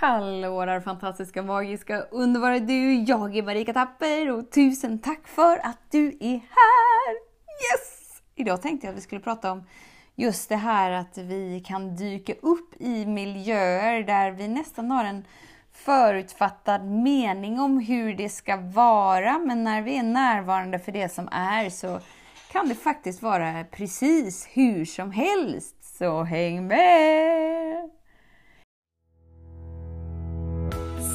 Hallå där fantastiska, magiska, underbara du! Jag är Marika Tapper och tusen tack för att du är här! Yes! Idag tänkte jag att vi skulle prata om just det här att vi kan dyka upp i miljöer där vi nästan har en förutfattad mening om hur det ska vara, men när vi är närvarande för det som är så kan det faktiskt vara precis hur som helst. Så häng med!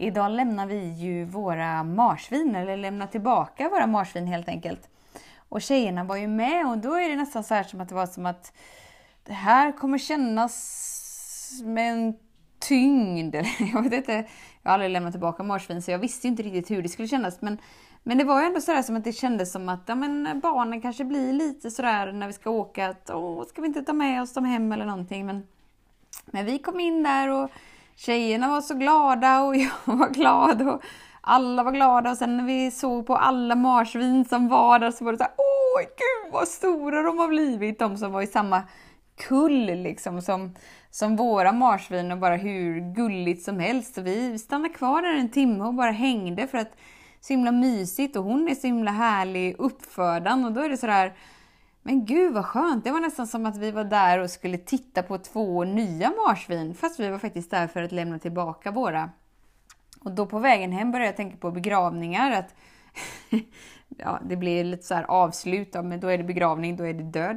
Idag lämnar vi ju våra marsvin, eller lämnar tillbaka våra marsvin helt enkelt. Och tjejerna var ju med och då är det nästan så här som att det var som att det här kommer kännas med en tyngd. Jag vet inte, jag har aldrig lämnat tillbaka marsvin så jag visste inte riktigt hur det skulle kännas. Men, men det var ju ändå sådär som att det kändes som att ja, men barnen kanske blir lite sådär när vi ska åka att åh, ska vi inte ta med oss dem hem eller någonting. Men, men vi kom in där och tjejerna var så glada och jag var glad och alla var glada. Och sen när vi såg på alla marsvin som var där så var det så här, åh gud vad stora de har blivit, de som var i samma kull liksom som, som våra marsvin och bara hur gulligt som helst. Så vi stannade kvar där en timme och bara hängde för att så himla mysigt och hon är så himla härlig uppfödan. Och då är det sådär men gud vad skönt! Det var nästan som att vi var där och skulle titta på två nya marsvin, fast vi var faktiskt där för att lämna tillbaka våra. Och då på vägen hem började jag tänka på begravningar. Att ja, det blir lite så här avslut, men då är det begravning, då är det död.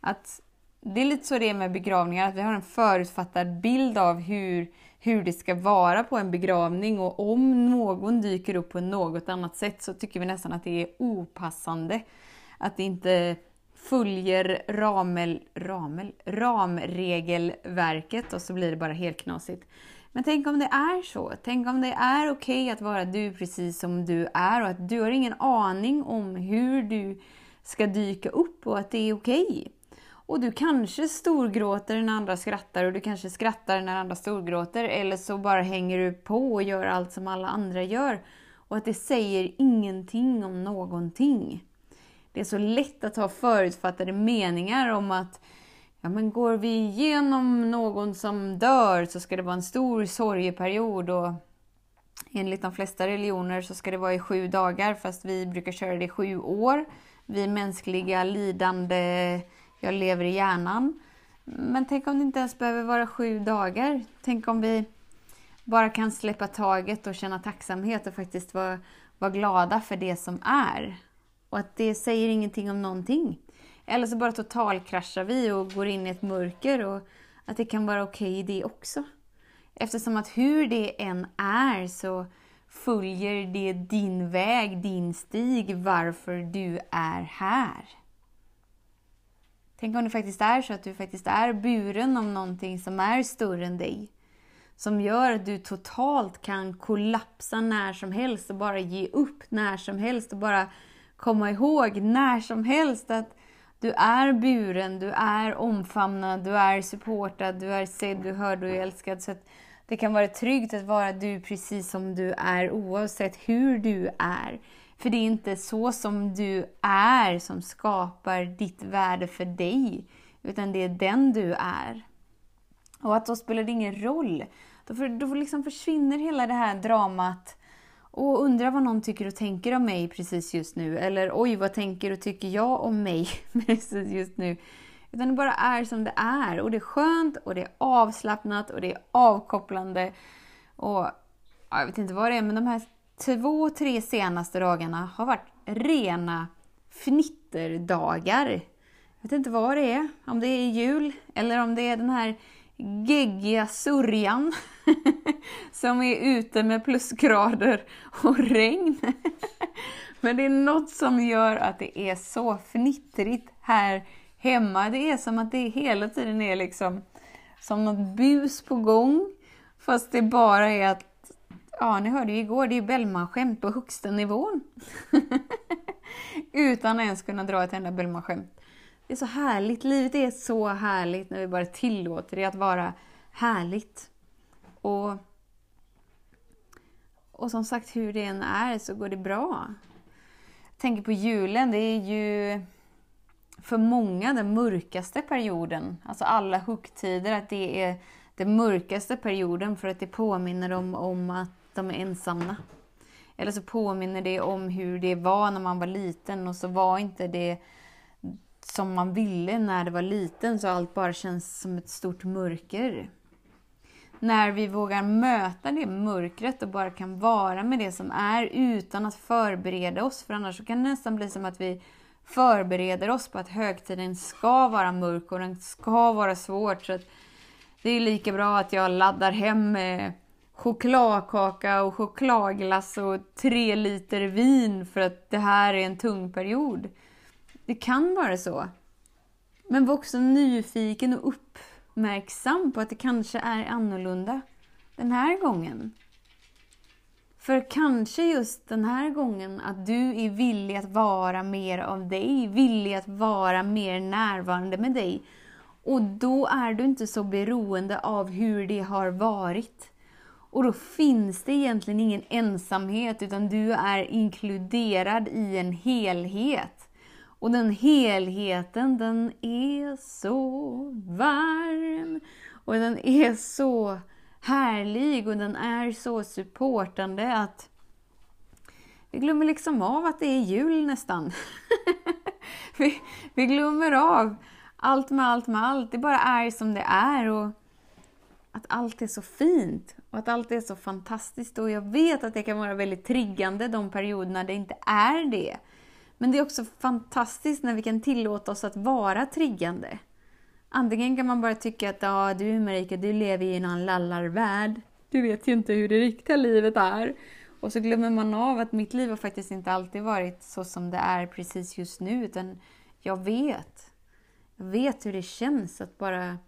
Att det är lite så det är med begravningar, att vi har en förutfattad bild av hur, hur det ska vara på en begravning och om någon dyker upp på något annat sätt så tycker vi nästan att det är opassande. Att det inte följer ramel, ramel, ramregelverket och så blir det bara helt knasigt. Men tänk om det är så? Tänk om det är okej okay att vara du precis som du är och att du har ingen aning om hur du ska dyka upp och att det är okej. Okay. Och du kanske storgråter när andra skrattar och du kanske skrattar när andra storgråter eller så bara hänger du på och gör allt som alla andra gör. Och att det säger ingenting om någonting. Det är så lätt att ha förutfattade meningar om att ja, men går vi igenom någon som dör så ska det vara en stor sorgeperiod och enligt de flesta religioner så ska det vara i sju dagar fast vi brukar köra det i sju år. Vi mänskliga lidande, jag lever i hjärnan. Men tänk om det inte ens behöver vara sju dagar. Tänk om vi bara kan släppa taget och känna tacksamhet och faktiskt vara, vara glada för det som är. Och att det säger ingenting om någonting. Eller så bara totalkraschar vi och går in i ett mörker och att det kan vara okej okay det också. Eftersom att hur det än är så följer det din väg, din stig, varför du är här. Tänk om det faktiskt är så att du faktiskt är buren om någonting som är större än dig. Som gör att du totalt kan kollapsa när som helst och bara ge upp när som helst och bara komma ihåg när som helst att du är buren, du är omfamnad, du är supportad, du är sedd, du hörd och älskad. Så att det kan vara tryggt att vara du precis som du är oavsett hur du är. För det är inte så som du är som skapar ditt värde för dig, utan det är den du är. Och att då spelar det ingen roll. Då, för, då liksom försvinner hela det här dramat och undrar vad någon tycker och tänker om mig precis just nu. Eller oj, vad tänker och tycker jag om mig precis just nu. Utan det bara är som det är. Och det är skönt och det är avslappnat och det är avkopplande. Och jag vet inte vad det är, men de här två, tre senaste dagarna har varit rena fnitterdagar. Jag vet inte vad det är. Om det är jul eller om det är den här geggiga sörjan som är ute med plusgrader och regn. Men det är något som gör att det är så fnittrigt här hemma. Det är som att det hela tiden är liksom som något bus på gång. Fast det bara är att ja, ni hörde ju igår, det är Bellman-skämt på högsta nivån. Utan att ens kunna dra ett enda Bellman-skämt. Det är så härligt, livet är så härligt när vi bara tillåter det att vara härligt. Och, och som sagt, hur det än är så går det bra. Jag tänker på julen, det är ju för många den mörkaste perioden. Alltså alla högtider, att det är den mörkaste perioden för att det påminner dem om att de är ensamma. Eller så påminner det om hur det var när man var liten och så var inte det som man ville när det var liten så allt bara känns som ett stort mörker. När vi vågar möta det mörkret och bara kan vara med det som är utan att förbereda oss, för annars kan det nästan bli som att vi förbereder oss på att högtiden ska vara mörk och den ska vara svårt. Så det är lika bra att jag laddar hem med chokladkaka och chokladglass och tre liter vin för att det här är en tung period. Det kan vara så. Men var också nyfiken och upp uppmärksam på att det kanske är annorlunda den här gången. För kanske just den här gången att du är villig att vara mer av dig, villig att vara mer närvarande med dig. Och då är du inte så beroende av hur det har varit. Och då finns det egentligen ingen ensamhet utan du är inkluderad i en helhet. Och den helheten den är så varm och den är så härlig och den är så supportande att vi glömmer liksom av att det är jul nästan. vi, vi glömmer av allt med allt med allt. Det bara är som det är. och att allt är så fint och att allt är så fantastiskt. Och jag vet att det kan vara väldigt triggande de perioderna det inte är det. Men det är också fantastiskt när vi kan tillåta oss att vara triggande. Antingen kan man bara tycka att ja, du Marika, du lever i någon lallarvärld. Du vet ju inte hur det riktiga livet är. Och så glömmer man av att mitt liv har faktiskt inte alltid varit så som det är precis just nu, utan jag vet. Jag vet hur det känns att bara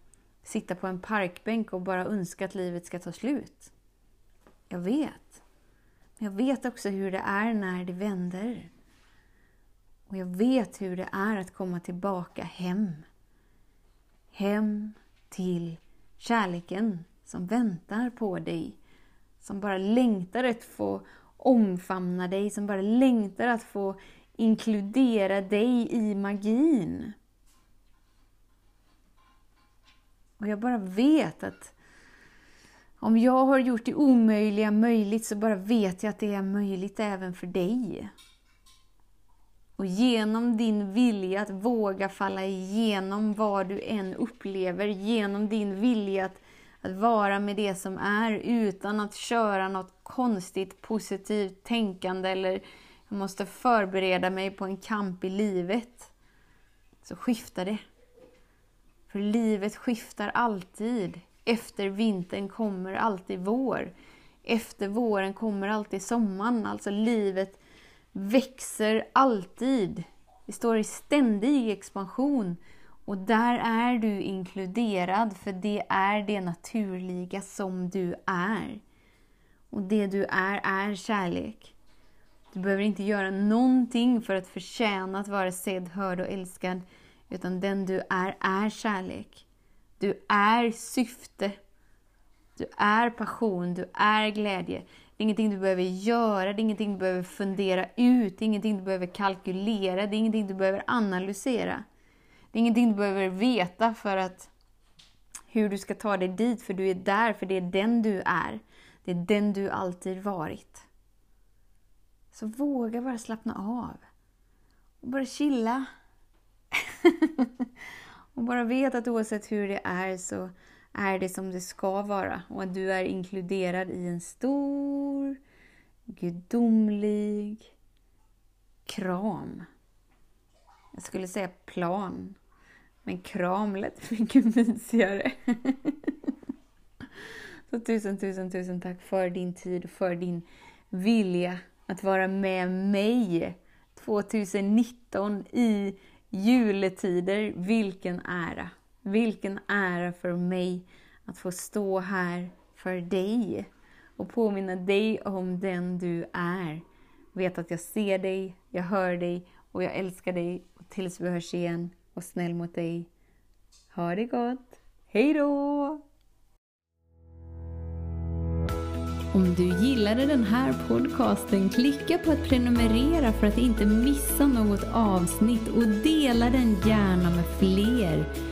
sitta på en parkbänk och bara önska att livet ska ta slut. Jag vet. Men jag vet också hur det är när det vänder. Och jag vet hur det är att komma tillbaka hem. Hem till kärleken som väntar på dig. Som bara längtar att få omfamna dig, som bara längtar att få inkludera dig i magin. Och jag bara vet att om jag har gjort det omöjliga möjligt så bara vet jag att det är möjligt även för dig. Och genom din vilja att våga falla igenom vad du än upplever, genom din vilja att, att vara med det som är utan att köra något konstigt positivt tänkande eller jag måste förbereda mig på en kamp i livet, så skiftar det. För livet skiftar alltid. Efter vintern kommer alltid vår. Efter våren kommer alltid sommaren. Alltså livet växer alltid. Vi står i ständig expansion. Och där är du inkluderad, för det är det naturliga som du är. Och det du är, är kärlek. Du behöver inte göra någonting för att förtjäna att vara sedd, hörd och älskad. Utan den du är, är kärlek. Du är syfte. Du är passion, du är glädje. Det är ingenting du behöver göra, det är ingenting du behöver fundera ut, det är ingenting du behöver kalkylera, det är ingenting du behöver analysera. Det är ingenting du behöver veta för att hur du ska ta dig dit, för du är där, för det är den du är. Det är den du alltid varit. Så våga bara slappna av. Och bara chilla. och bara vet att oavsett hur det är så är det som det ska vara och att du är inkluderad i en stor, gudomlig kram. Jag skulle säga plan, men kram lät mycket mysigare. Så tusen, tusen, tusen tack för din tid och för din vilja att vara med mig 2019 i juletider, vilken ära! Vilken ära för mig att få stå här för dig och påminna dig om den du är. Vet att jag ser dig, jag hör dig och jag älskar dig. Och tills vi hörs igen och snäll mot dig. Ha det gott! Hej då! Om du gillade den här podcasten, klicka på att prenumerera för att inte missa något avsnitt och dela den gärna med fler.